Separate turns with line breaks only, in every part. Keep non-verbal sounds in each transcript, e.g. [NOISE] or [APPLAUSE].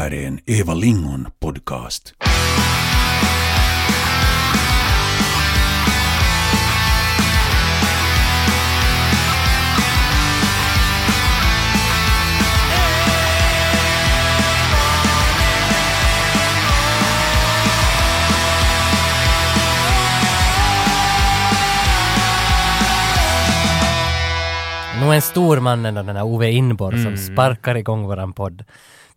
här är en Eva Lingon podcast.
Nu är en stor man ändå, den här Ove Inborg
Mm.
som sparkar igång våran podd.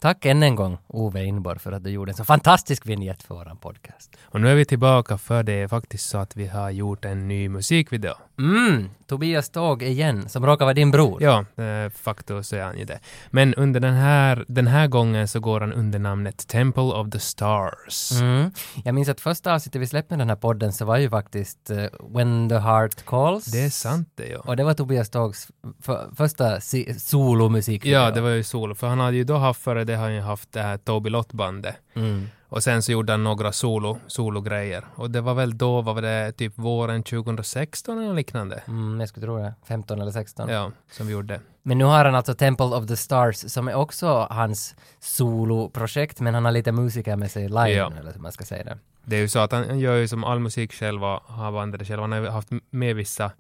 Tack än en gång Ove Inborg för att du gjorde en så fantastisk vignett för våran podcast.
Och nu är vi tillbaka för det är faktiskt så att vi har gjort en ny musikvideo.
Mm, Tobias Tåg igen, som råkar vara din bror.
Ja, eh, faktiskt så är han ju det. Men under den här, den här gången så går han under namnet Temple of the Stars.
Mm. Jag minns att första avsnittet vi släppte den här podden så var ju faktiskt eh, When the Heart Calls.
Det är sant det ja.
Och det var Tobias Tågs för, första si- solomusik.
Ja, det var ju solo. För han hade ju då haft före det har han ju haft det här Toby Lott-bandet.
Mm.
Och sen så gjorde han några solo, sologrejer. Och det var väl då, var det, typ våren 2016 eller liknande?
Mm, jag skulle tro det. 15 eller 16.
Ja, som vi gjorde.
Men nu har han alltså Temple of the Stars som är också hans soloprojekt men han har lite musiker med sig live
Ja.
eller hur man ska säga det.
Det är ju så att han gör ju som all musik själv och har bandet det själv. Han har haft med vissa,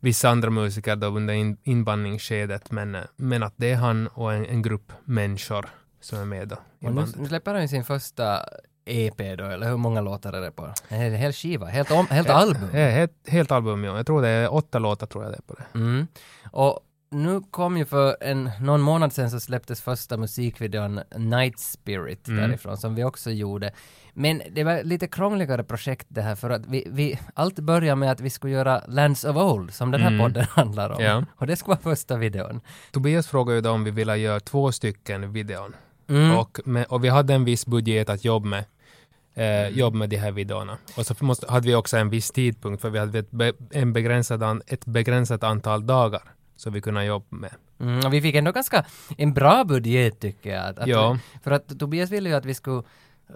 vissa andra musiker då under in, inbandningsskedet men, men att det är han och en, en grupp människor som är med då
Och nu, nu släpper han ju sin första EP då, eller hur många låtar är det på? En hel, hel skiva, helt, om, helt album.
Helt, helt album ja. Jag tror det är åtta låtar tror jag det är på det.
Mm. Och nu kom ju för en, någon månad sedan så släpptes första musikvideon Night Spirit
Mm.
därifrån som vi också gjorde. Men det var lite krångligare projekt det här för att vi, vi allt började med att vi skulle göra Lands of Old som den här
Mm.
podden [LAUGHS] handlar om.
Ja.
Och det skulle vara första videon.
Tobias frågade ju då om vi ville göra två stycken videon.
Mm.
Och, med, och vi hade en viss budget att jobba med. Eh, jobb med de här videorna. Och så måste, hade vi också en viss tidpunkt för vi hade ett, be, en begränsad an, ett begränsat antal dagar som vi kunde jobba med.
Mm, och vi fick ändå ganska en bra budget tycker jag. Att,
Ja.
för att Tobias ville ju att vi skulle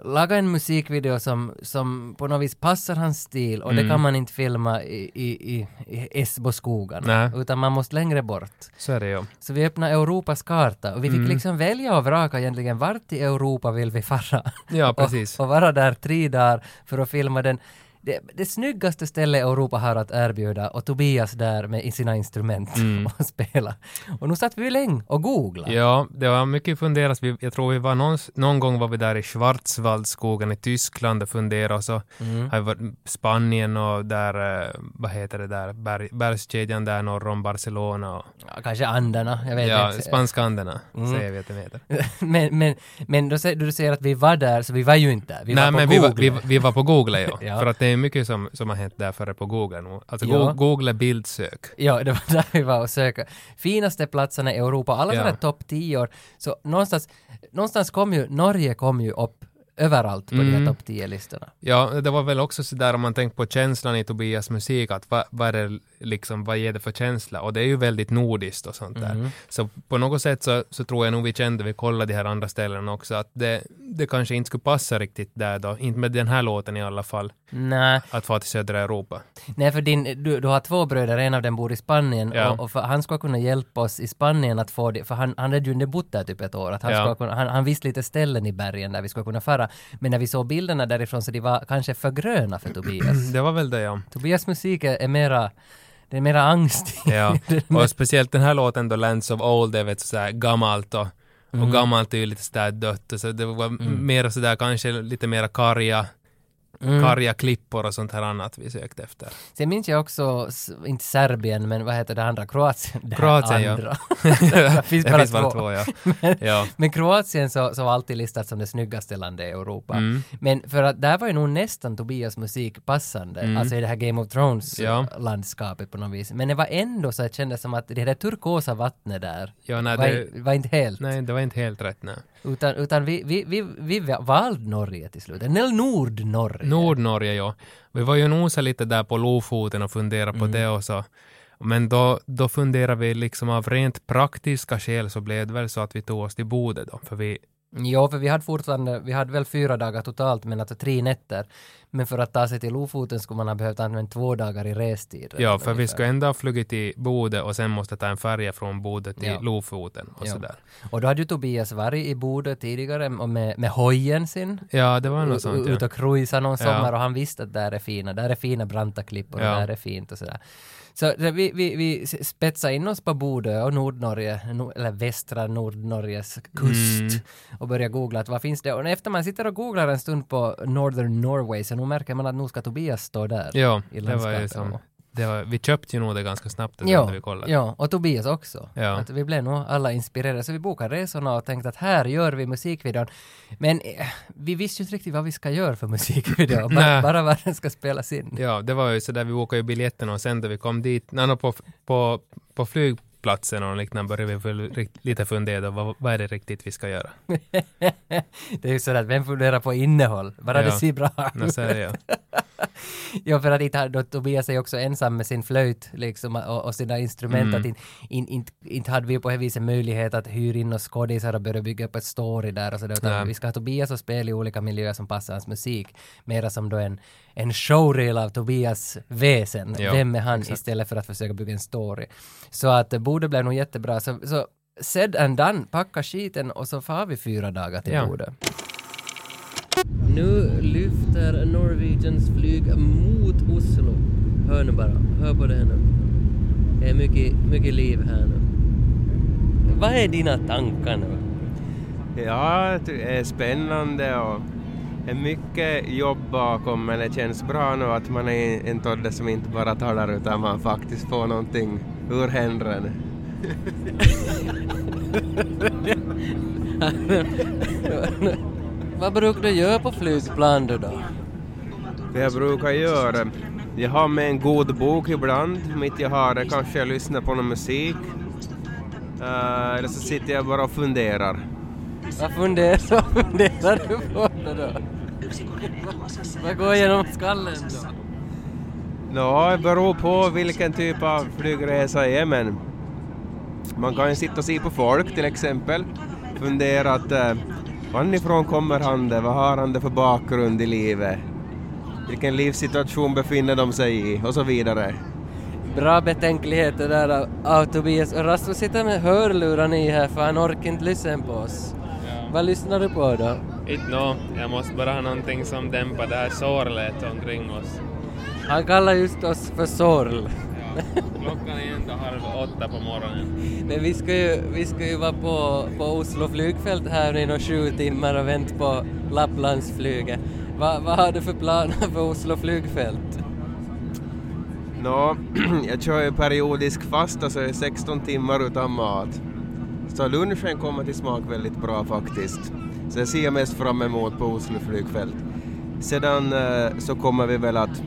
laga en musikvideo som, som på något vis passar hans stil och det
Mm.
kan man inte filma i, i, i, i Esboskogarna utan man måste längre bort.
Så är det ju.
Så vi öppnade Europas karta och vi fick
Mm.
liksom välja och vraka egentligen vart i Europa vill vi fara.
Ja, [LAUGHS] precis.
Och, och vara där tre dagar för att filma den det, det snyggaste stället Europa har att erbjuda och Tobias där med i sina instrument
Mm. [LAUGHS]
och spela. Och nu satt vi länge och googlade.
Ja, det var mycket funderat. Vi, jag tror vi var någon, någon gång var vi där i Schwarzwaldskogen i Tyskland och funderade och så
Mm.
har vi varit Spanien och där, eh, vad heter det där, Berg, bergskedjan där norr om Barcelona och
Ja, kanske Anderna, jag vet
ja,
inte.
spanska Anderna
Mm.
säger vi att den heter. [LAUGHS]
men men, men då säger, du säger att vi var där, så vi var ju inte där. Vi
Nej,
var på
men vi var,
Google.
vi, var- vi var på Google, ja. [LAUGHS]
Ja.
För att det är mycket som, som har hänt där före på Google nu. Alltså
Ja.
Go- Google bildsök.
Ja, det var [LAUGHS] där vi var och söka. Finaste platserna i Europa, alla
Ja.
topp 10 år. Så någonstans, någonstans kom ju, Norge kom ju upp överallt på de här
Mm.
topp 10-listorna.
Ja, det var väl också sådär om man tänker på känslan i Tobias musik, att vad, vad är det liksom, vad ger det för känsla? Och det är ju väldigt nordiskt och sånt där.
Mm.
Så på något sätt så, så tror jag nog vi kände, vi kollade de här andra ställena också, att det, det kanske inte skulle passa riktigt där då, inte med den här låten i alla fall,
Nej,
att få till södra Europa.
nej för din, du, du har två bröder, en av dem bor i Spanien
Ja.
och, och för, han skulle kunna hjälpa oss i Spanien att få det, för han, han hade ju inte bott där typ ett år, att han,
Ja.
kunna, han, han visste lite ställen i bergen där vi skulle kunna fara. Men när vi såg bilderna därifrån så de var kanske för gröna för Tobias. [CLEARS THROAT]
Det var väl det ja.
Tobias musik är, är mera, det är mera angst.
Ja, och speciellt den här låten då, Lands of Old, det är vet sådär gammalt och, och gammalt är ju lite sådär dött och så det var mer sådär kanske lite mera karga,
Mm.
karga klippor och sånt här annat vi sökte efter.
Sen minns jag också, inte Serbien, men vad heter det andra? Kroatien? Det
Kroatien, ja.
andra. [LAUGHS]
det
finns bara två.
två ja. [LAUGHS] ja. [LAUGHS]
Men Kroatien så, så var alltid listat som det snyggaste landet i Europa.
Mm.
Men för att där var ju nog nästan Tobias musik passande,
Mm.
alltså i det här Game of Thrones
Ja.
landskapet på något vis. Men det var ändå så att det kändes som att det där turkosa vattnet där
Ja, nej,
var,
det,
var inte helt.
nej, det var inte helt rätt. Nej.
Utan, utan vi, vi, vi, vi valde Norge till slut. Eller Nordnorge.
Nordnorge, ja. Vi var ju nosa lite där på Lofoten och funderade på
Mm.
det och så. Men då, då funderade vi liksom av rent praktiska skäl så blev det väl så att vi tog oss till Bode då. För vi,
Jo, för vi hade fortfarande, vi hade väl fyra dagar totalt, men alltså tre nätter. Men för att ta sig till Lofoten skulle man ha behövt använda två dagar i restid.
Ja, för vi
ungefär.
skulle ändå ha flugit till Bode och sen måste ta en färja från Bode till
Ja.
Lofoten och
Ja.
sådär.
Och då hade ju Tobias varit i Bodö tidigare och med, med hojen sin.
Ja, det var något sånt.
Ut och cruisa någon sommar och han visste att där är fina, där är fina branta klippor och där är fint och sådär. Så vi, vi, vi spetsade in oss på Bodö och Nordnorge, no- eller västra Nordnorges kust
Mm.
och började googla att vad finns det? Och efter man sitter och googlar en stund på Northern Norway så nu märker man att nu ska Tobias stå där.
Ja,
i
det var ju som... Det var, vi köpte ju nog det ganska snabbt det
Ja,
när vi kollade.
ja, och Tobias också.
Ja.
Att vi blev nog alla inspirerade, så vi bokade resorna och tänkte att här gör vi musikvideon. Men eh, vi visste ju inte riktigt vad vi ska göra för musikvideo, [LAUGHS] bara, bara vad den ska spelas in.
Ja, det var ju så där vi bokade ju biljetterna och sen då vi kom dit, på, på, på flygplatsen och liknande började vi väl lite fundera, vad, vad är det riktigt vi ska göra? [LAUGHS]
det är ju sådär att vem funderar på innehåll? Bara det
Ja.
ser bra
Nå, så är det, ja. [LAUGHS]
Ja, för att inte då Tobias är också ensam med sin flöjt liksom, och, och sina instrument.
Mm.
Att in, in, inte inte hade vi på det viset möjlighet att hyra in oss skådisar och börja bygga upp ett story där och så där,
Nej.
vi ska ha Tobias och spela i olika miljöer som passar hans musik. Mera som då en, en showreel av Tobias väsen.
Ja,
Vem är han
exakt.
istället för att försöka bygga en story. Så att det borde bli nog jättebra. Så, så said and done, packa skiten och så far vi fyra dagar till
Ja.
Bodö. Nu lyfter Norwegians flyg mot Oslo. Hör nu bara, hör på det nu. Det är mycket, mycket liv här nu. Vad är dina tankar nu?
Ja, det är spännande och är mycket jobb bakom men det känns bra nu att man är en todde som inte bara talar utan man faktiskt får någonting ur händerna. [LAUGHS]
Vad brukar du göra på flygplan du då?
Det jag brukar göra, jag har med en god bok ibland, mitt jag har det kanske jag lyssnar på någon musik. Eh, eller så sitter jag bara och funderar.
Vad funderar, [LAUGHS] vad funderar du på då? Vad går genom skallen då?
Nå, det beror på vilken typ av flygresa det är men man kan ju sitta och se på folk till exempel. Fundera att eh, varifrån kommer han det? Vad har han det för bakgrund i livet? Vilken livssituation befinner de sig i? Och så vidare.
Bra betänkligheter där av, av Tobias. Och Rasmus sitter med hörlurar i här för han orkar inte lyssna på oss. Vad lyssnar du på då?
Inte nå, jag måste bara ha någonting som dämpar det här sorlet omkring oss.
Han kallar just oss för sorl.
Klockan är ändå halv åtta på morgonen.
Men vi ska ju, vi ska ju vara på, på Oslo flygfält här i några sju timmar och vänta på Lapplandsflyget. Va, vad har du för planer för Oslo flygfält?
Nå, [CLEARS THROAT] jag kör ju periodisk fasta så det är 16 timmar utan mat. Så lunchen kommer till smak väldigt bra faktiskt. Så jag ser jag mest fram emot på Oslo flygfält. Sedan eh, så kommer vi väl att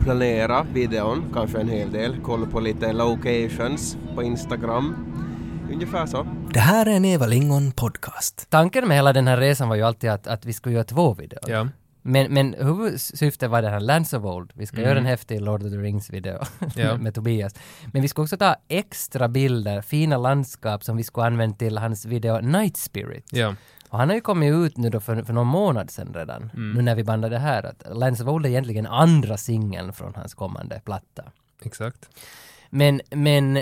planera videon, kanske en hel del, kolla på lite locations på Instagram. Ungefär så.
Det här är en Eva Lingon podcast.
Tanken med hela den här resan var ju alltid att, att vi skulle göra två videor.
Ja.
Men, men huvudsyftet var den här Lands of Old. Vi ska
Mm.
göra en häftig Lord of the Rings-video
Ja. [LAUGHS]
med Tobias. Men vi ska också ta extra bilder, fina landskap som vi skulle använda till hans video Night Spirit.
Ja.
Och han har ju kommit ut nu då för, för någon månad sedan redan,
Mm.
nu när vi bandade det här, att Lands of Old är egentligen andra singeln från hans kommande platta.
Exakt.
Men, men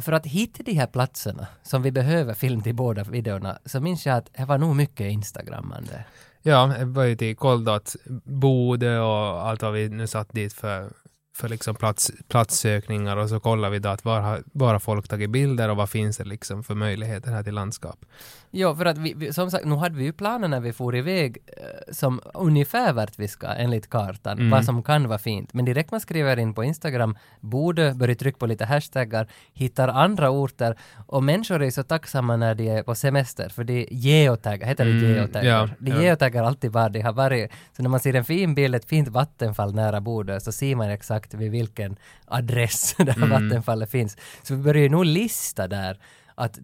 för att hitta de här platserna som vi behöver film till båda videorna så minns jag att det var nog mycket instagrammande.
Ja, jag var ju till Koldat, Bode och allt vad vi nu satt dit för, för liksom plats, platssökningar och så kollade vi då att var har bara folk tagit bilder och vad finns det liksom för möjligheter här till landskap.
Ja, för att vi, vi, som sagt, nu hade vi ju planer när vi for iväg eh, som ungefär vart vi ska enligt kartan,
Mm.
vad som kan vara fint. Men direkt man skriver in på Instagram, borde börja trycka på lite hashtaggar, hittar andra orter och människor är så tacksamma när de är på semester för de geotaggar, heter det
Mm,
geotaggar?
ja,
de
ja.
geotaggar alltid var de har varit. Så när man ser en fin bild, ett fint vattenfall nära Bodö så ser man exakt vid vilken adress [LAUGHS] det här
Mm.
vattenfallet finns. Så vi börjar ju nog lista där att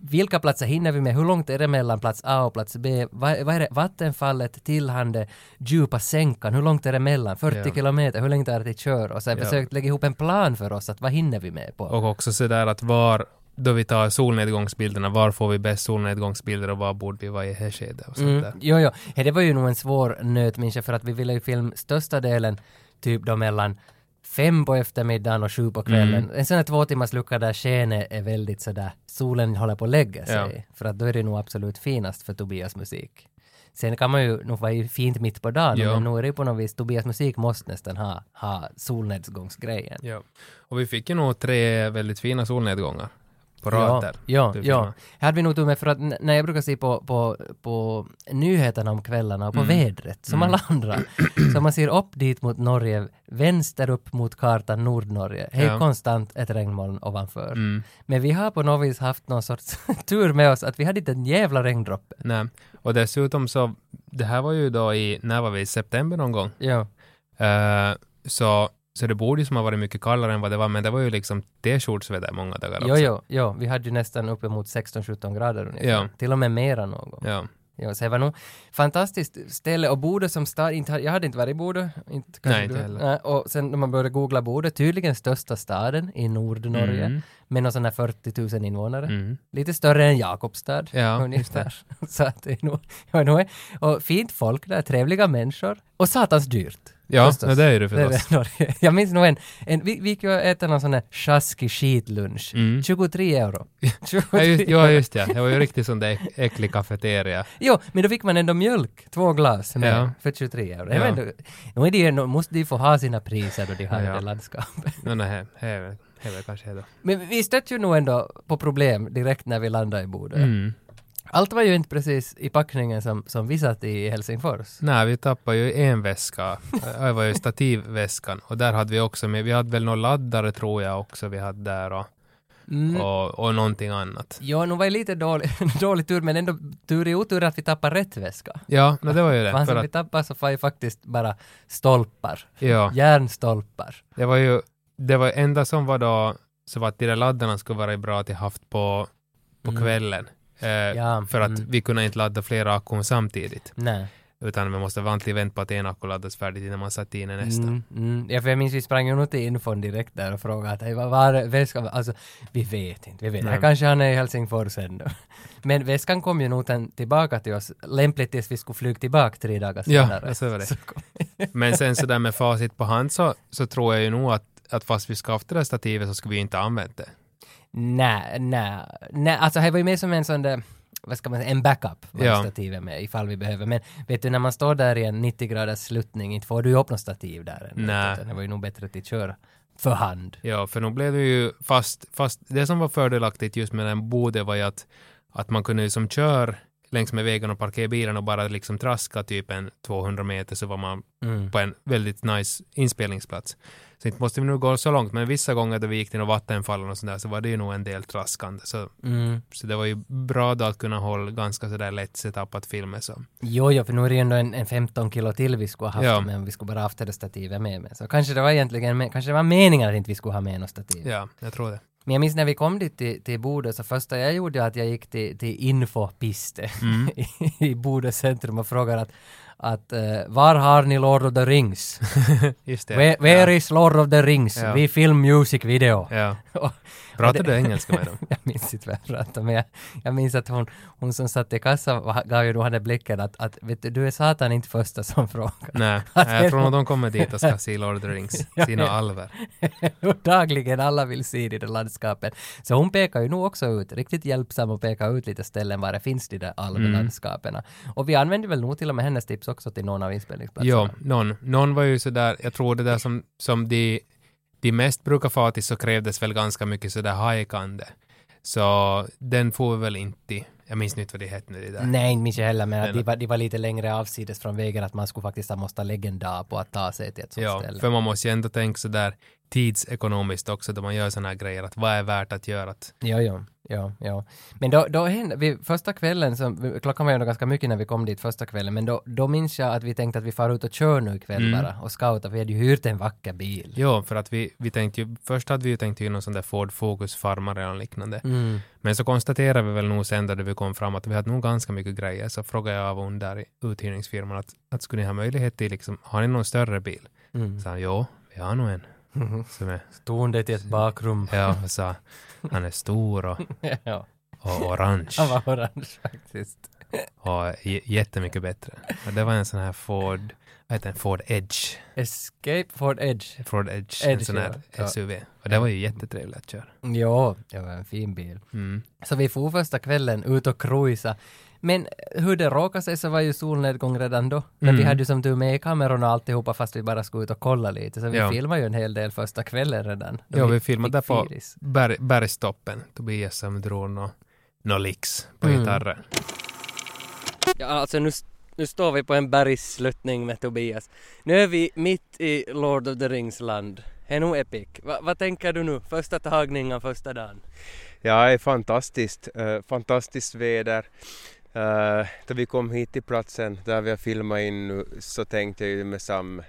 vilka platser hinner vi med? Hur långt är det mellan plats A och plats B? Vad, vad är det? Vattenfallet, Tillhande, djupa sänkan, hur långt är det mellan? 40
Ja.
kilometer, hur länge tar det till kör? Och sen
Ja.
försökt lägga ihop en plan för oss att vad hinner vi med på?
Och också sådär att var, då vi tar solnedgångsbilderna, var får vi bäst solnedgångsbilder och var borde vi vara i här skedet och sånt
Mm,
där.
jo, jo. Det var ju nog en svår nöt, minns jag, för att vi ville ju filma största delen typ då mellan fem på eftermiddagen och sju på kvällen.
Mm.
En sån här två timmars lucka där skenet är väldigt sådär, solen håller på att lägga sig.
Ja.
För att då är det nog absolut finast för Tobias musik. Sen kan man ju nog vara ju fint mitt på dagen,
Ja.
men nu är det ju på något vis, Tobias musik måste nästan ha, ha solnedgångsgrejen.
Ja. Och vi fick ju nog tre väldigt fina solnedgångar på rad
Ja, ja,
Du
ja.
filmar.
Här hade vi nog tur med för att när jag brukar se på, på, på nyheterna om kvällarna och på
Mm.
vädret, som alla andra, så man ser upp dit mot Norge, vänster upp mot kartan Nordnorge, är
Ja.
konstant ett regnmoln ovanför.
Mm.
Men vi har på något vis haft någon sorts [LAUGHS] tur med oss att vi hade inte en jävla regndroppe.
Nej. Och dessutom så, det här var ju då i, när var vi, i september någon gång.
Ja.
Eh, så, så det borde ju som ha varit mycket kallare än vad det var, men det var ju liksom t-shortsväder många dagar
Jo,
också.
jo, jo, vi hade ju nästan uppemot 16-17 grader ungefär.
Ja.
Till och med mera någon gång.
Ja.
Ja, så det var nog fantastiskt ställe och Bodö som stad, inte, jag hade inte varit i Bodö. Inte,
Nej, inte heller.
Och sen när man började googla Bodö, tydligen största staden i Nordnorge
Mm.
med någon sån här 40 000 invånare.
Mm.
Lite större än Jakobstad.
Ja, [LAUGHS]
ungefär. Så att det är nog, [LAUGHS] ja, nog är, och fint folk där, trevliga människor och satans dyrt.
Ja,
Förstås.
det är det förstås. [LAUGHS]
Jag minns nog en, en vi, vi gick ju och äta någon sån här sjaskig skitlunch.
Mm.
23 euro. 23 [LAUGHS]
Ja, just, ja,
euro.
just ja. Det var ju riktigt sån där äck- äcklig kafeteria.
Jo, men då fick man ändå mjölk, två glas med
Ja.
för 23 euro.
Ja.
Ändå, nu är det nu måste de få ha sina priser då de har
Ja.
det landskapet. [LAUGHS]
No, nej, är väl kanske det.
Men vi stötte ju nog ändå på problem direkt när vi landade i Bodö.
Mm.
Allt var ju inte precis i packningen som, som vi satt i Helsingfors.
Nej, vi tappade ju en väska. Det var ju stativväskan. Och där hade vi också med, vi hade väl några laddare tror jag också vi hade där och,
Mm.
och, och någonting annat.
Jo, nu var det lite dålig, [LAUGHS] dålig tur, men ändå tur i otur att vi tappade rätt väska.
Ja, no, det var ju det.
För
För
som vi
att,
tappade så var ju faktiskt bara stolpar.
ja,
Järnstolpar.
det var ju, det var enda som var då, så var att de där laddarna skulle vara bra att ha haft på, på
Mm.
Eh,
Ja,
för att
mm.
vi kunde inte ladda flera akkun samtidigt.
Nej.
Utan vi måste vanligtvis vänta på att en akku laddas färdigt innan man satte in nästa.
Mm, mm. Ja, för jag minns vi sprang ju nog till infon direkt där och frågade att var det, väskan? Alltså, vi vet inte, vi vet inte. Kanske han är i Helsingfors ännu. [LAUGHS] Men väskan kom ju nog tillbaka till oss, lämpligt tills vi skulle flyga tillbaka tre dagar
Ja,
senare.
så var det.
Så [LAUGHS]
Men sen så där med facit på hand så, så tror jag ju nog att, att fast vi ska haft det där stativet så skulle vi inte använt det.
Nej, nej, nej, alltså det var ju mer som en sån där, vad ska man säga, en backup var
Ja.
stativet med ifall vi behöver. Men vet du, när man står där i en 90 graders sluttning, inte får du ju upp något stativ där.
Nej.
Det var ju nog bättre att köra för hand.
Ja, för nu blev det ju fast, fast det som var fördelaktigt just med den Bode var ju att, att man kunde ju som kör längs med vägen och parkera bilen och bara liksom traska typ en 200 meter så var man
Mm.
på en väldigt nice inspelningsplats. Så inte måste vi nu gå så långt, men vissa gånger då vi gick till några vattenfall och sådär så var det ju nog en del traskande. Så,
Mm.
så det var ju bra då att kunna hålla ganska sådär lätt setup att filma så.
Jo, jo, för nu är det ju ändå en, en 15 kilo till vi skulle ha haft,
Ja.
men vi skulle bara haft det stativet med. med. Så kanske det var egentligen, kanske det var meningen att inte vi skulle ha med något stativ.
Ja, jag tror det.
Men jag minns när vi kom dit till, till Bodö, så första jag gjorde att jag gick till, till Infopiste
Mm.
i, [LAUGHS] i Bodö centrum och frågade att, att eh, var har ni Lord of the Rings? [LAUGHS]
Just det.
Where, where
ja.
is Lord of the Rings?
Ja.
Vi film music video.
Ja. [LAUGHS]
Det-
du [LAUGHS] engelska med dem?
jag minns inte vad jag pratade men jag, jag minns att hon, hon som satt i kassan gav ju då henne blicken att, att vet du, du är satan inte första som frågar.
Nej,
det
jag tror nog de kommer dit och ska se Lord of the Rings, sina alver.
Dagligen alla vill se det där landskapet. Så hon pekar ju nog också ut, riktigt hjälpsam och pekar ut lite ställen var det finns de där alvlandskapen. Och vi använde väl nog till och med hennes tips också till någon av inspelningsplatserna.
Jo, någon, någon var ju sådär, jag tror det där som, som de, de mest brukar få till så krävdes väl ganska mycket sådär hajkande. Så den får vi väl inte, jag minns inte vad det hette nu det där.
Nej, inte minns jag heller, men att de var, de var lite längre avsides från vägen, att man skulle faktiskt ha måste lägga en dag på att ta sig till ett sånt
Ja,
ställe.
för man måste ju ändå tänka sådär tidsekonomiskt också då man gör sådana här grejer, att vad är värt att göra? Att,
Jo, jo, jo, jo. Men då, då hände, vi, första kvällen, så, vi- klockan var ju ganska mycket när vi kom dit första kvällen, men då, då minns jag att vi tänkte att vi far ut och kör nu ikväll
Mm.
bara och scouta, för vi hade ju hyrt en vacker bil.
jo, för att vi, vi tänkte ju, först hade vi ju tänkt ju någon sån där Ford Focus farmare eller liknande.
Mm.
Men så konstaterade vi väl nog sen då vi kom fram att vi hade nog ganska mycket grejer. Så frågade jag av hon där i uthyrningsfirman att, att skulle ni ha möjlighet till liksom, har ni någon större bil?
Mm.
Så han, jo, vi har nog en. Som är,
Tornet i ett bakrum.
ja, och sa han är stor och, [LAUGHS]
ja,
och orange.
han var orange faktiskt.
Och j- jättemycket bättre. Och det var en sån här Ford, vad heter den? Ford Edge.
Escape Ford Edge.
Ford Edge, en
Edge,
sån här
ja.
SUV. Och det var ju jättetrevligt att köra.
Jo, det var en fin bil.
Mm.
Så vi for första kvällen ut och cruisa. Men hur det råkade sig så var ju solnedgång redan då. Men
Mm.
vi hade ju som tur med kamerorna och alltihopa fast vi bara skulle ut och kolla lite. Så vi
Ja.
filmade ju en hel del första kvällen redan.
Ja, vi filmade
fick
där på berg, bergstoppen. Tobias som drog nå nå licks på
Mm.
gitarren.
Ja, alltså nu, nu står vi på en bergssluttning med Tobias. Nu är vi mitt i Lord of the Rings-land. Det är nog epic. Va, vad tänker du nu? Första tagningen, första dagen?
Ja, det är fantastiskt. Uh, fantastiskt väder. Uh, då vi kom hit till platsen där vi har filmat in nu så tänkte jag ju med sam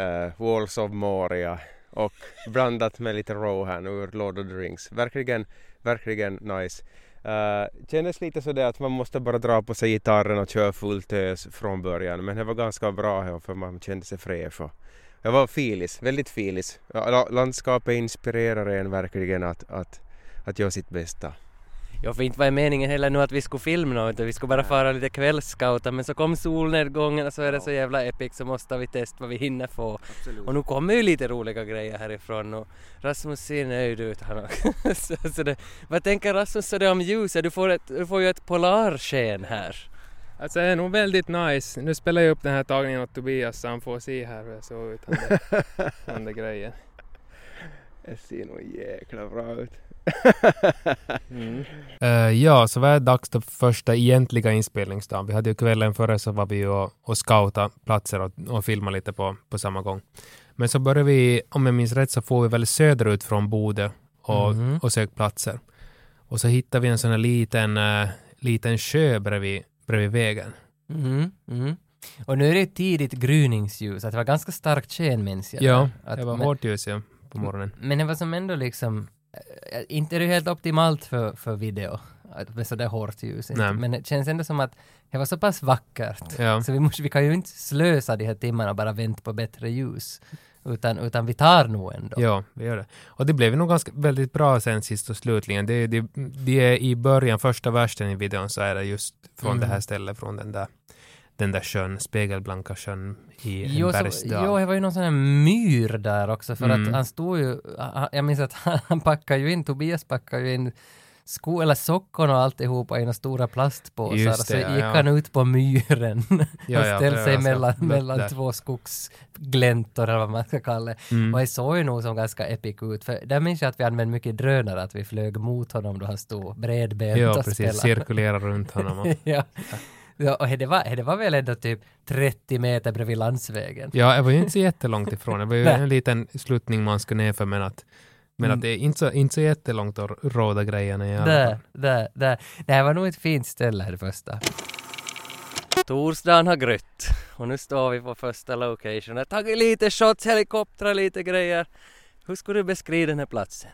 uh, Walls of Moria och blandat med lite Rohan ur Lord of the Rings. Verkligen, verkligen nice. Uh, kändes lite sådär att man måste bara dra på sig gitarren och köra fullt ös från början men det var ganska bra här för man kände sig fräsch och jag var filis, väldigt filis. Landskapet inspirerar en verkligen att, att, att göra sitt bästa.
Ja, för inte var det meningen heller nu att vi skulle filma något, vi skulle bara fara lite kvällsscouta, men så kom solnedgången och så är det så jävla epic så måste vi testa vad vi hinner få. Och nu kommer ju lite roliga grejer härifrån och Rasmus ser nöjd ut han också. [LAUGHS] så, så det, Vad tänker Rasmus så det om ljuset? Du får, ett, du får ju ett polarsken här.
Alltså det är nog väldigt nice. Nu spelar jag upp den här tagningen åt Tobias så han får se här hur jag såg ut. Han [LAUGHS] där grejen.
Det ser nog jäkla bra ut. [LAUGHS]
Eh, ja, så var det dags för första egentliga inspelningsdagen. Vi hade ju kvällen före så var vi ju och, och scouta platser och, och filma lite på, på samma gång. Men så började vi, om jag minns rätt, så får vi väl söderut från Bodö och,
Mhm.
och sökt platser. Och så hittade vi en sån här liten, uh, liten sjö bredvid, bredvid vägen.
Mm, mm. Och nu är det tidigt gryningsljus, att det var ganska starkt sken minns jag.
Ja, det var
men,
hårt ljus ja, på morgonen.
men det var som ändå liksom, äh, inte är det helt optimalt för, för video, med sådär hårt ljus. Men det känns ändå som att det var så pass vackert.
Ja.
Så vi, måste, vi kan ju inte slösa de här timmarna och bara vänta på bättre ljus. Utan, utan vi tar nog ändå.
Ja, vi gör det. Och det blev nog ganska väldigt bra sen sist och slutligen. Det, det, det är i början, första versen i videon så är det just från
Mm.
det här stället, från den där, den där sjön, spegelblanka sjön i en
Jo,
bergsdal.
jo, det var ju någon sån här myr där också för
Mm.
att han stod ju, jag minns att [LAUGHS] han, packade ju in, Tobias packade ju in sko eller sockon och alltihopa i några stora plastpåsar och så
det,
gick
ja, ja.
han ut på myren [LAUGHS]
Ja,
och
ja,
ställde sig
alltså,
mellan,
där-
mellan två skogsgläntor eller vad man ska kalla det.
Mm.
Och det såg ju nog som ganska epic ut för där minns jag att vi använde mycket drönare, att vi flög mot honom då han stod bredbent
Ja,
och
precis.
spelade.
Cirkulera runt honom. [LAUGHS]
Ja. Ja, och det var, det var väl ändå typ 30 meter bredvid landsvägen.
ja, det var ju inte så jättelångt ifrån. Det var ju [LAUGHS] en liten sluttning man skulle ner för, men att, men
Mm.
att det är inte så, inte så jättelångt att råda grejerna i alla fall.
där, där. Det var nog ett fint ställe här det första. Torsdagen har grytt och nu står vi på första location. Jag har tagit lite shots, helikoptrar, lite grejer. Hur skulle du beskriva den här platsen?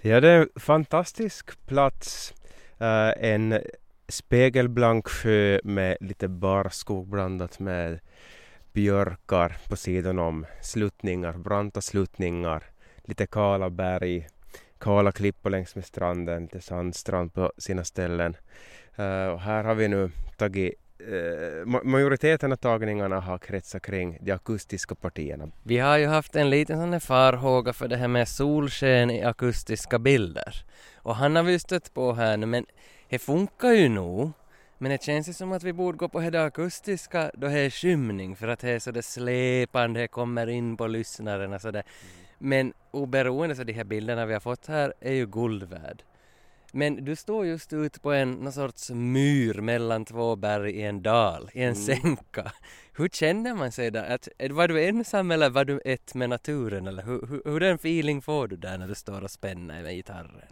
Ja, det är en fantastisk plats. Eh, en spegelblank sjö med lite barskog blandat med björkar på sidan om. Sluttningar, branta sluttningar, lite kala berg, kala klippor längs med stranden, lite sandstrand på sina ställen. Uh, och här har vi nu tagit eh, majoriteten av tagningarna har kretsat kring de akustiska partierna.
Vi har ju haft en liten sån farhåga för det här med solsken i akustiska bilder. Och han har vi ju stött på här nu, men det funkar ju nog. Men det känns ju som att vi borde gå på det akustiska då det är skymning för att det är så det släpande, det kommer in på lyssnarna så det. Men oberoende så de här bilderna vi har fått här är ju guld värd. Men du står just ute på en någon sorts myr mellan två berg i en dal, i en sänka. Hur känner man sig där? Att, var du ensam eller var du ett med naturen? Eller hur, hur, hur den feeling får du där när du står och spänner med gitarren?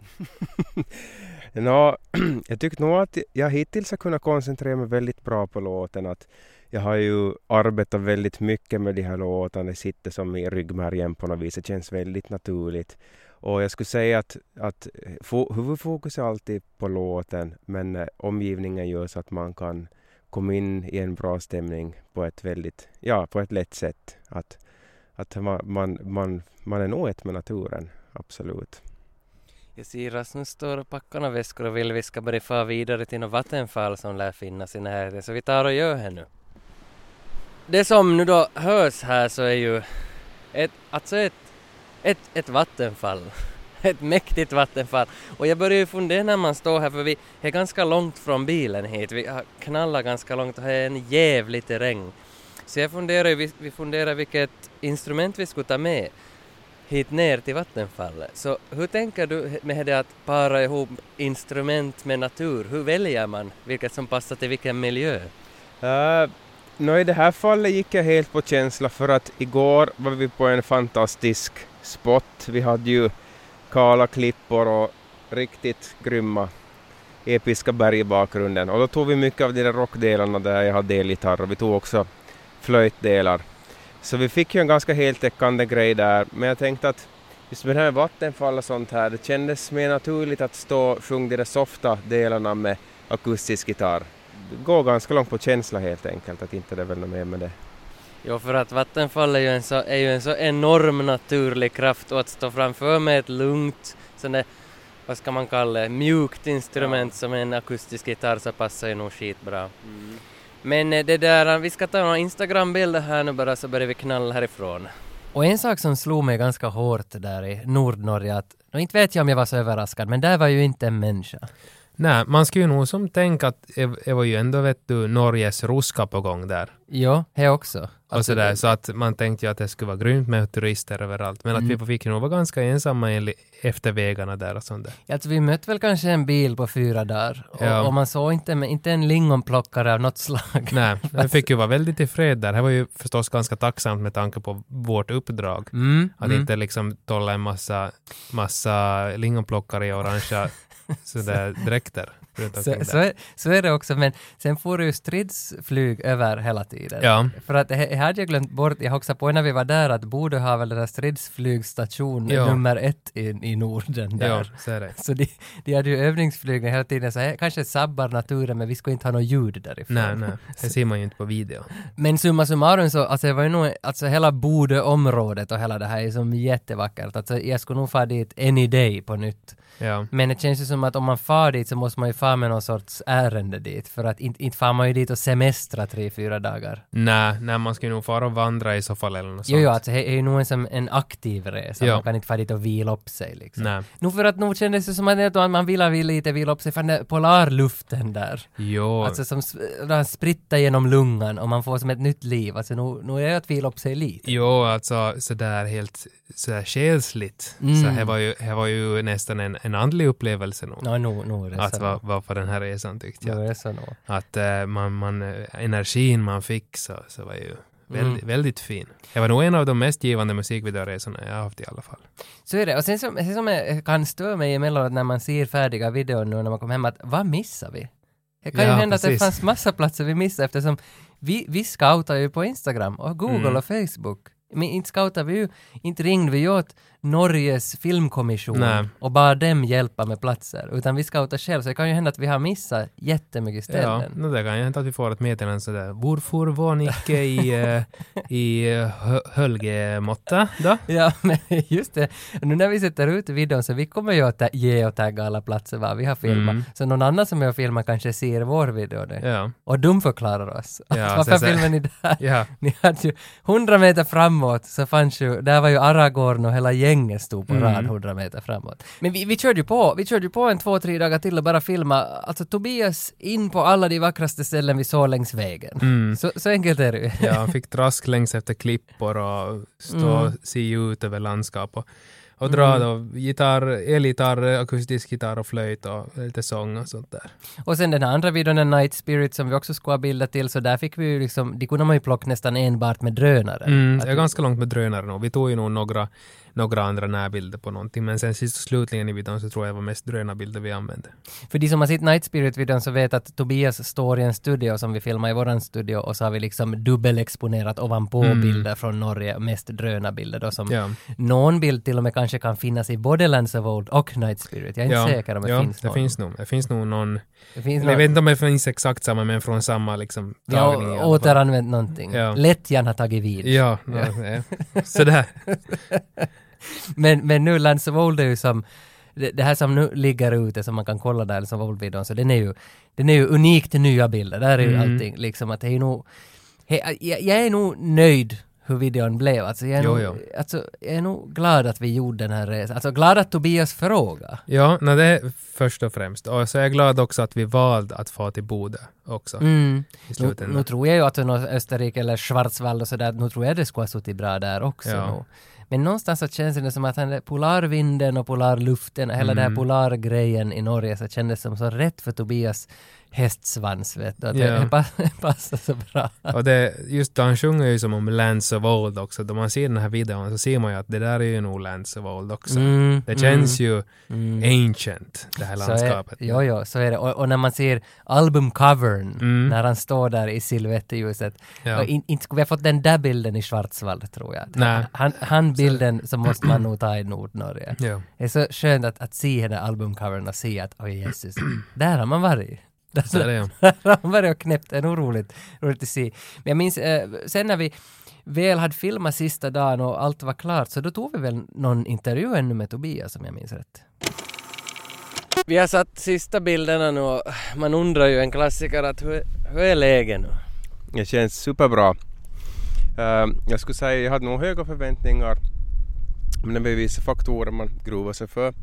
Nå, [CLEARS THROAT] jag tycker nog att jag hittills har kunnat koncentrera mig väldigt bra på låten. Att jag har ju arbetat väldigt mycket med de här låtarna. Det sitter som i ryggmärgen på något vis. Det känns väldigt naturligt. Och jag skulle säga att, att eh, huvudfokus är alltid på låten men eh, omgivningen gör så att man kan komma in i en bra stämning på ett väldigt, ja, på ett lätt sätt. Att, att man, man, man, man är nog ett med naturen, absolut.
Jag ser Rasmus står och packar några väskor och vill vi ska börja fara vidare till något vattenfall som lär finnas i närheten, så vi tar och gör det nu. Det som nu då hörs här så är ju ett, alltså ett, ett, ett vattenfall. [LAUGHS] Ett mäktigt vattenfall. Och jag börjar ju fundera när man står här, för vi är ganska långt från bilen hit. Vi har knallat ganska långt och det är en jävlig terräng. Så jag funderar ju, vi, vi funderar vilket instrument vi skulle ta med hit ner till vattenfallet. Så hur tänker du med det att para ihop instrument med natur? Hur väljer man vilket som passar till vilken miljö?
Eh, uh, no, I det här fallet gick jag helt på känsla för att igår var vi på en fantastisk spot. Vi hade ju kala klippor och riktigt grymma episka berg i bakgrunden. Och då tog vi mycket av de där rockdelarna där jag hade elgitarr och vi tog också flöjtdelar. Så vi fick ju en ganska heltäckande grej där, men jag tänkte att just med det här vattenfall och sånt här, det kändes mer naturligt att stå och sjunga de där softa delarna med akustisk gitarr. Det går ganska långt på känsla helt enkelt, att inte det är väl något mer med det.
Jo, för att vattenfall är ju en så, är ju en så enorm naturlig kraft och att stå framför med ett lugnt, sån vad ska man kalla det, mjukt instrument som en akustisk gitarr så passar ju nog skitbra. Men eh, det där, eh, vi ska ta några Instagram-bilder här nu bara så börjar vi knalla härifrån. Och en sak som slog mig ganska hårt där i Nordnorge att, och inte vet jag om jag var så överraskad, men där var ju inte en människa.
Nej, man skulle ju nog som tänka att det var ju ändå vet du Norges ruska på gång där.
Jo, det också.
och sådär,
det-
så att man tänkte ju att det skulle vara grymt med turister överallt. Men att
Mm.
vi fick nog vara ganska ensamma efter vägarna där och sånt där.
Alltså vi mötte väl kanske en bil på fyra dagar och,
Ja.
och man såg inte, men inte en lingonplockare av något slag.
Nej, jag [LAUGHS] fick ju vara väldigt tillfred där. Det var ju förstås ganska tacksamt med tanke på vårt uppdrag.
Mm,
Att
mm.
inte liksom tolla en massa, massa lingonplockare i orangea sådär [LAUGHS] dräkter
Så, så, är, så är det också, men sen får ju stridsflyg över hela tiden.
Ja,
För att det hade jag glömt bort, jag hoxade på när vi var där att Bodö har väl den där stridsflygstation
Ja.
nummer ett i, i Norden där.
ja, så är det.
Så de, de hade ju övningsflygen hela tiden, så här, kanske sabbar naturen men vi skulle inte ha något ljud därifrån.
Nej, nej, [LAUGHS] det ser man ju inte på video.
Men summa summarum så, alltså det var ju nog, alltså hela Bodö-området och hela det här är som jättevackert. Alltså jag skulle nog fara dit any day på nytt.
Ja,
Men det känns ju som att om man far dit så måste man ju fara med någon sorts ärende dit. För att inte, inte far man ju dit och semestra tre, fyra dagar.
nej, nej, man skulle nog fara och vandra i så fall eller något
Jo, jo,
sånt.
alltså det är ju nog en, en aktiv resa.
Ja.
Man kan inte fara dit och vila upp sig liksom.
Nej.
Nu för att nog kändes det som att man ville vila lite vila upp sig där polarluften där.
Jo,
Alltså som den sprittar genom lungan och man får som ett nytt liv. Alltså nu, nu är det att vila upp sig lite.
jo, alltså sådär helt sådär själsligt.
Mm.
Så det var, ju, det var ju nästan en, en andlig upplevelse nog.
Ja, är det
Att vara var på den här resan tyckte jag.
Så nog.
Att eh, man, man, eh, energin man fick så, så var ju väldigt,
Mm.
väldigt fin. Det var nog en av de mest givande musikvideoresorna jag haft i alla fall.
Så är det. Och sen som, sen som jag kan störa mig emellanåt när man ser färdiga videor nu när man kommer hem att vad missar vi? Det kan ju
Ja,
hända att
precis.
det fanns massa platser vi missade eftersom vi, vi scoutar ju på Instagram och Google
Mm.
och Facebook. Men inte scoutar vi ju, inte ringde vi ju åt Norges filmkommission
Nej.
och bad dem hjälpa med platser, utan vi scoutar själv. Så det kan ju hända att vi har missat jättemycket
Ja,
ställen.
no, det kan ju hända att vi får ett meddelande sådär. Varför var ni icke i, [LAUGHS] eh, i eh, Hö- Hölgemotta då?
Ja, men [LAUGHS] just det. Nu när vi sätter ut videon så vi kommer ju att ge och tagga alla platser var vi har filmat.
Mm.
Så någon annan som och filmar kanske ser vår video nu.
Ja.
Och de förklarar oss.
Ja, [LAUGHS]
Varför
så-
filmar ni där?
Ja,
Ni hade ju 100 meter framåt så fanns ju, där var ju Aragorn och hela gänget stod på
Mm.
rad 100 meter framåt. Men vi, vi körde ju på, vi körde ju på en två, tre dagar till och bara filma, alltså Tobias in på alla de vackraste ställen vi såg längs vägen.
mm.
Så, så enkelt är det ju.
jag fick trask längs efter klippor och stå och
Mm.
se ut över landskap och, och dra då gitarr, elgitarr, akustisk gitarr och flöjt och lite sång och sånt där.
Och sen den här andra videon, den Night Spirit, som vi också skulle ha bilder till, så där fick vi ju liksom, de kunde man ju plocka nästan enbart med drönare.
Mm, jag är ganska långt med drönare nu. Vi tog ju nog några, några andra närbilder på någonting, men sen sist och slutligen i videon så tror jag det var mest drönarbilder vi använde.
För de som har sett Night Spirit-videon så vet att Tobias står i en studio som vi filmar i våran studio och så har vi liksom dubbelexponerat ovanpå
Mm.
bilder från Norge, mest drönarbilder då som
Ja.
någon bild till och med kanske kan finnas i både Lands of Old och Night Spirit. Jag är inte säker om det
ja,
finns
det
någon.
finns nog. Det finns nog någon...
Det finns
Jag
någon-
vet inte om det finns exakt samma, men från samma liksom
Ja,
tagning. fall.
återanvänt någonting.
Ja.
Lättjan har tagit vid.
Ja, ja. ja. [LAUGHS] sådär. [LAUGHS] [LAUGHS]
Men, men nu Lands of Old är ju som, det, det här som nu ligger ute som man kan kolla där, of Old-videon, så den är ju, den är ju unik till nya bilder. Där är ju
Mm.
allting liksom att det är nog, he, jag, jag är nog nöjd hur videon blev. Alltså jag, är
Jo,
nog. Alltså, jag är nog glad att vi gjorde den här resan. Alltså glad att Tobias fråga.
Ja, no, det är först och främst. Och så är jag glad också att vi valde att få till Bodö också.
Mm. Nu, nu tror jag ju att Österrike eller Schwarzwald och sådär, nu tror jag det skulle ha suttit bra där också.
Ja.
Men någonstans så känns det som att där polarvinden och polarluften, hela den här
Mm.
polargrejen i Norge så kändes som så rätt för Tobias hästsvans vet du.
Ja. [LAUGHS]
det, pass- passar så bra.
Och det, just då han sjunger ju som om Lands of Old också. Då man ser den här videon så ser man ju att det där är ju nog Lands of Old också.
Mm,
Det känns ju
mm.
ancient, det här
Så
landskapet.
Är, jo, jo, så är det. Och, och när man ser albumcovern,
Mm.
när han står där i silhuettljuset.
Ja.
Och in, inte skulle vi ha fått den där bilden i Schwarzwald, tror jag.
Nej.
Han, han bilden så måste man [CLEARS THROAT] nog ta i Nordnorge.
Ja.
Det är så skönt att, att se den albumcovern och se att oj Jesus, [CLEARS THROAT] där har man varit. Där,
är [LAUGHS]
där har man varit och knäppt, det är nog roligt, roligt att se. Men jag minns, eh, sen när vi väl hade filmat sista dagen och allt var klart, så då tog vi väl någon intervju ännu med Tobias om jag minns rätt. Vi har satt sista bilderna nu och man undrar ju en klassiker att hur, hur är läget nu?
Det känns superbra. Uh, jag skulle säga jag hade nog höga förväntningar. Men det är vissa faktorer man gruvar sig för.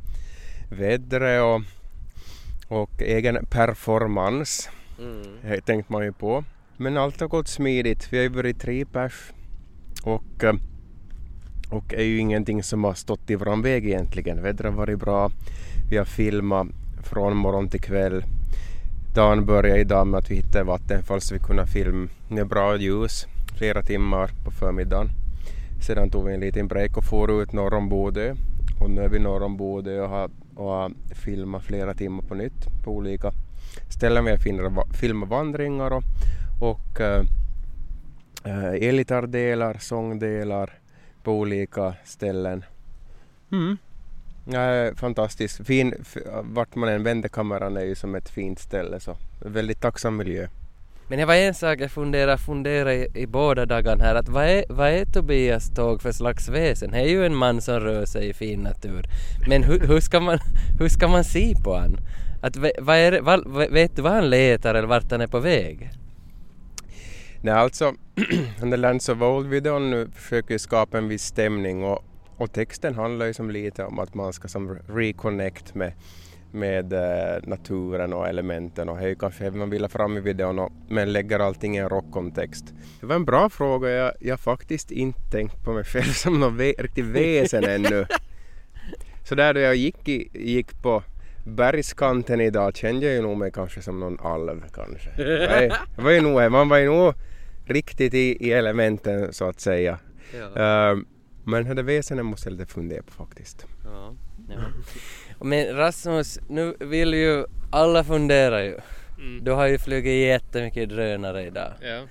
Vädret och, och egen performance mm. tänkte man ju på. Men allt har gått smidigt. Vi har ju varit tre pers. Och, eh, och är ju ingenting som har stått i våran väg egentligen. Vädret har varit bra. Vi har filmat från morgon till kväll. Dagen började idag med att vi hittade vattenfall så vi kunde filma med bra ljus flera timmar på förmiddagen. Sedan tog vi en liten break och for ut norr om Bodö. Och nu är vi norr om Bodö och har, och har filmat flera timmar på nytt på olika ställen. Vi har filmat- vandringar och, och äh, elgitarrdelar, sångdelar på olika ställen. Mm. Ja, fantastiskt. Fin, vart man än vänder kameran är ju som ett fint ställe så väldigt tacksam miljö.
Men det var en sak jag funderade, funderade i, i båda dagarna här att vad är, vad är Tobias Tåg för slags väsen? Det är ju en man som rör sig i fin natur. Men hur, hur, ska, man, [LAUGHS] hur ska man se på han? Att, vad är vad, vet du vad han letar eller vart han är på väg?
Nej, alltså [CLEARS THROAT] under Lands of Old-videon nu försöker skapa en viss stämning och, och texten handlar ju som lite om att man ska som reconnect med, med eh, naturen och elementen och ju kanske man vill ha fram i videon och, men lägger allting i en rockkontext. Det var en bra fråga, jag, jag har faktiskt inte tänkt på mig själv [LAUGHS] som någon ve- riktig väsen ännu. [LAUGHS] Så där då jag gick, i, gick på bergskanten idag kände jag ju nog mig kanske som någon alv kanske. [LAUGHS] Jag var, ju nog, man var ju nog riktigt i, i elementen så att säga. Ehm, men det väsenet måste jag lite fundera på faktiskt.
Ja, ja. Men Rasmus, nu vill ju alla fundera ju.
Mm.
Du har ju flugit jättemycket drönare idag.
Ja.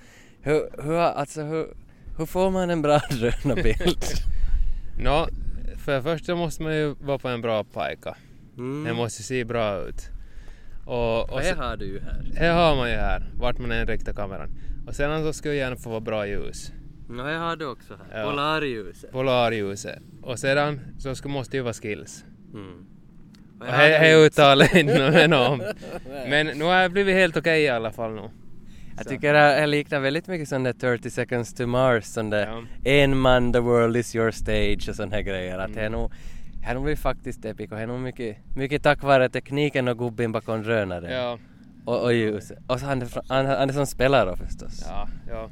Hur, hur, alltså, hur, hur får man en bra [LAUGHS] drönarbild? [LAUGHS]
Nå, för det första måste man ju vara på en bra pajka.
Mm.
Det måste se bra ut. Och, och
Och det
så,
har du ju här.
här har man ju här, vart man än riktar kameran. Och sedan så skulle jag gärna få vara bra ljus.
No, det har du också här.
Ja.
Polarljuset.
Polarljuset. Och sedan så ska, måste ju vara skills.
Mm.
Det uttalar jag inte [LAUGHS] om. Men nu har jag blivit helt okej i alla fall nu.
Jag tycker det liknar väldigt mycket sån där 30 seconds to Mars, sån där
Ja.
en man, the world is your stage och sån här grejer. Att
Mm.
nog, det är nog blivit faktiskt epic och det är nog mycket, mycket tack vare tekniken och gubben bakom drönaren.
Ja,
Och, och ljuset. Och så han, han, han är som spelar då förstås.
ja, ja.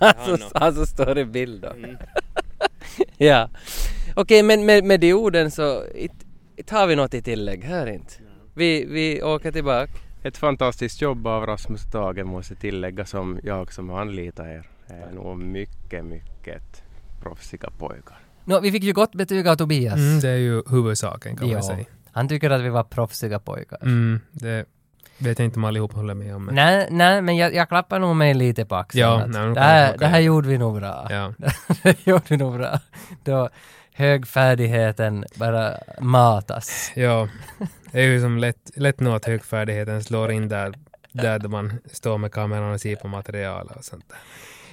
[LAUGHS]
han, som, han som står i bild då.
Mm. [LAUGHS]
ja. Okej, men med, med de orden så it- it har vi något i tillägg, här inte? Vi, vi åker tillbaka.
Ett fantastiskt jobb av Rasmus Tage måste tillägga som jag som har anlitat er. är nog mycket, mycket proffsiga pojkar.
Nå, vi fick ju gott betyg av Tobias.
Mm, det är ju huvudsaken kan
Ja.
man säga.
Han tycker att vi var proffsiga pojkar.
Mm, det vet jag inte om allihop håller med om. Men...
Nej, nej, men jag, jag klappar nog mig lite på axeln.
Ja, nej,
det, här, det här gjorde vi nog bra.
Ja. [LAUGHS]
det gjorde vi nog bra. Då, högfärdigheten bara matas.
Ja, det är ju som lätt, lätt nog att högfärdigheten slår in där, där man står med kameran och ser på material och sånt där.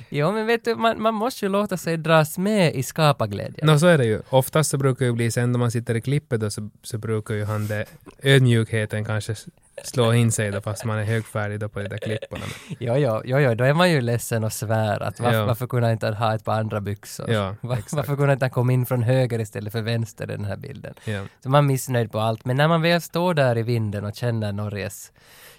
Jo, men vet du, man, man måste ju låta sig dras med i skaparglädjen.
Nå, så är det ju. Oftast så brukar det ju bli sen när man sitter i klippet då, så, så brukar ju han det, ödmjukheten kanske slå in sig då fast man är högfärdig då på de där klipporna.
Jo, jo, jo, jo, då är man ju ledsen och svär att varför,
Ja.
varför kunde han inte ha ett par andra byxor?
Ja, [LAUGHS]
Var, varför kunde han inte komma in från höger istället för vänster i den här bilden?
Ja.
Så man är missnöjd på allt, men när man väl står där i vinden och känner Norges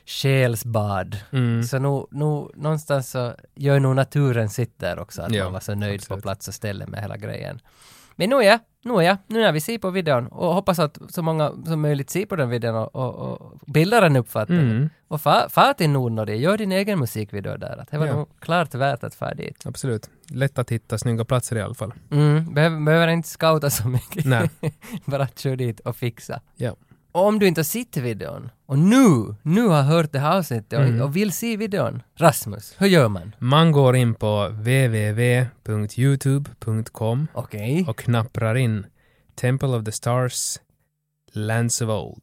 själsbad,
Mm.
så nog, nog, någonstans så gör nog naturen sitt där också, att
Ja,
man var så nöjd
absolut.
på plats och ställe med hela grejen. Men nu ja, nu ja, nu när vi ser på videon och hoppas att så många som möjligt ser på den videon och, och, och bildar en uppfattning.
Mm.
Och fa, fa till Nordnorge, gör din egen musikvideo där. Att det var
Ja.
nog klart värt att fara dit.
Absolut. Lätt att hitta snygga platser i alla fall.
Mm, behöver, behöver inte scouta så mycket.
Nej. [LAUGHS]
Bara kör dit och fixa.
Ja.
Om du inte har sett videon och nu, nu har hört det här avsnittet och,
Mm.
och vill se videon, Rasmus, hur gör man?
Man går in på www.youtube.com
Okej.
och knapprar in Temple of the Stars Lands of Old.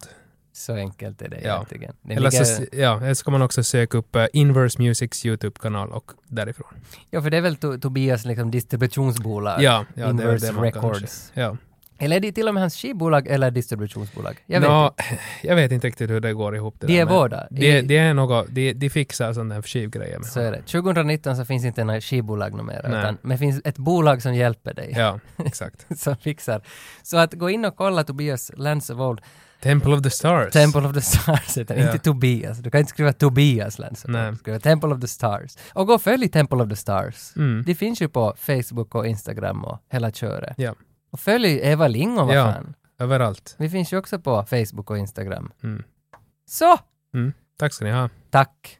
Så enkelt är det
Ja.
egentligen. Det
Eller så,
ligger,
ja, eller ska man också söka upp eh, Inverse Musics YouTube-kanal och därifrån.
ja, för det är väl to, Tobias liksom distributionsbolag?
Ja, ja det är
Inverse
det man
Records.
kanske... Ja.
Eller är det till och med hans skivbolag eller distributionsbolag? Jag vet inte. [LAUGHS]
jag vet inte riktigt hur det går ihop. Det
De är båda.
Det,
I-
det är något, de, de fixar sådana skivgrejer med
Så är det. 2019 så finns inte några skivbolag numera,
Nej.
utan men det finns ett bolag som hjälper dig.
Ja, [LAUGHS] exakt.
som fixar. Så att gå in och kolla Tobias Lands of Old,
Temple of the Stars.
Temple of the Stars heter
Ja.
inte Tobias. Du kan inte skriva Tobias of
Nej.
Skriva Temple of the Stars. Och gå och följ Temple of the Stars.
Mm.
Det finns ju på Facebook och Instagram och hela köret.
Ja,
Och följ Eva Lingon, vad
Ja.
fan.
överallt.
Vi finns ju också på Facebook och Instagram.
Mm.
Så!
Mm. Tack ska ni ha.
Tack!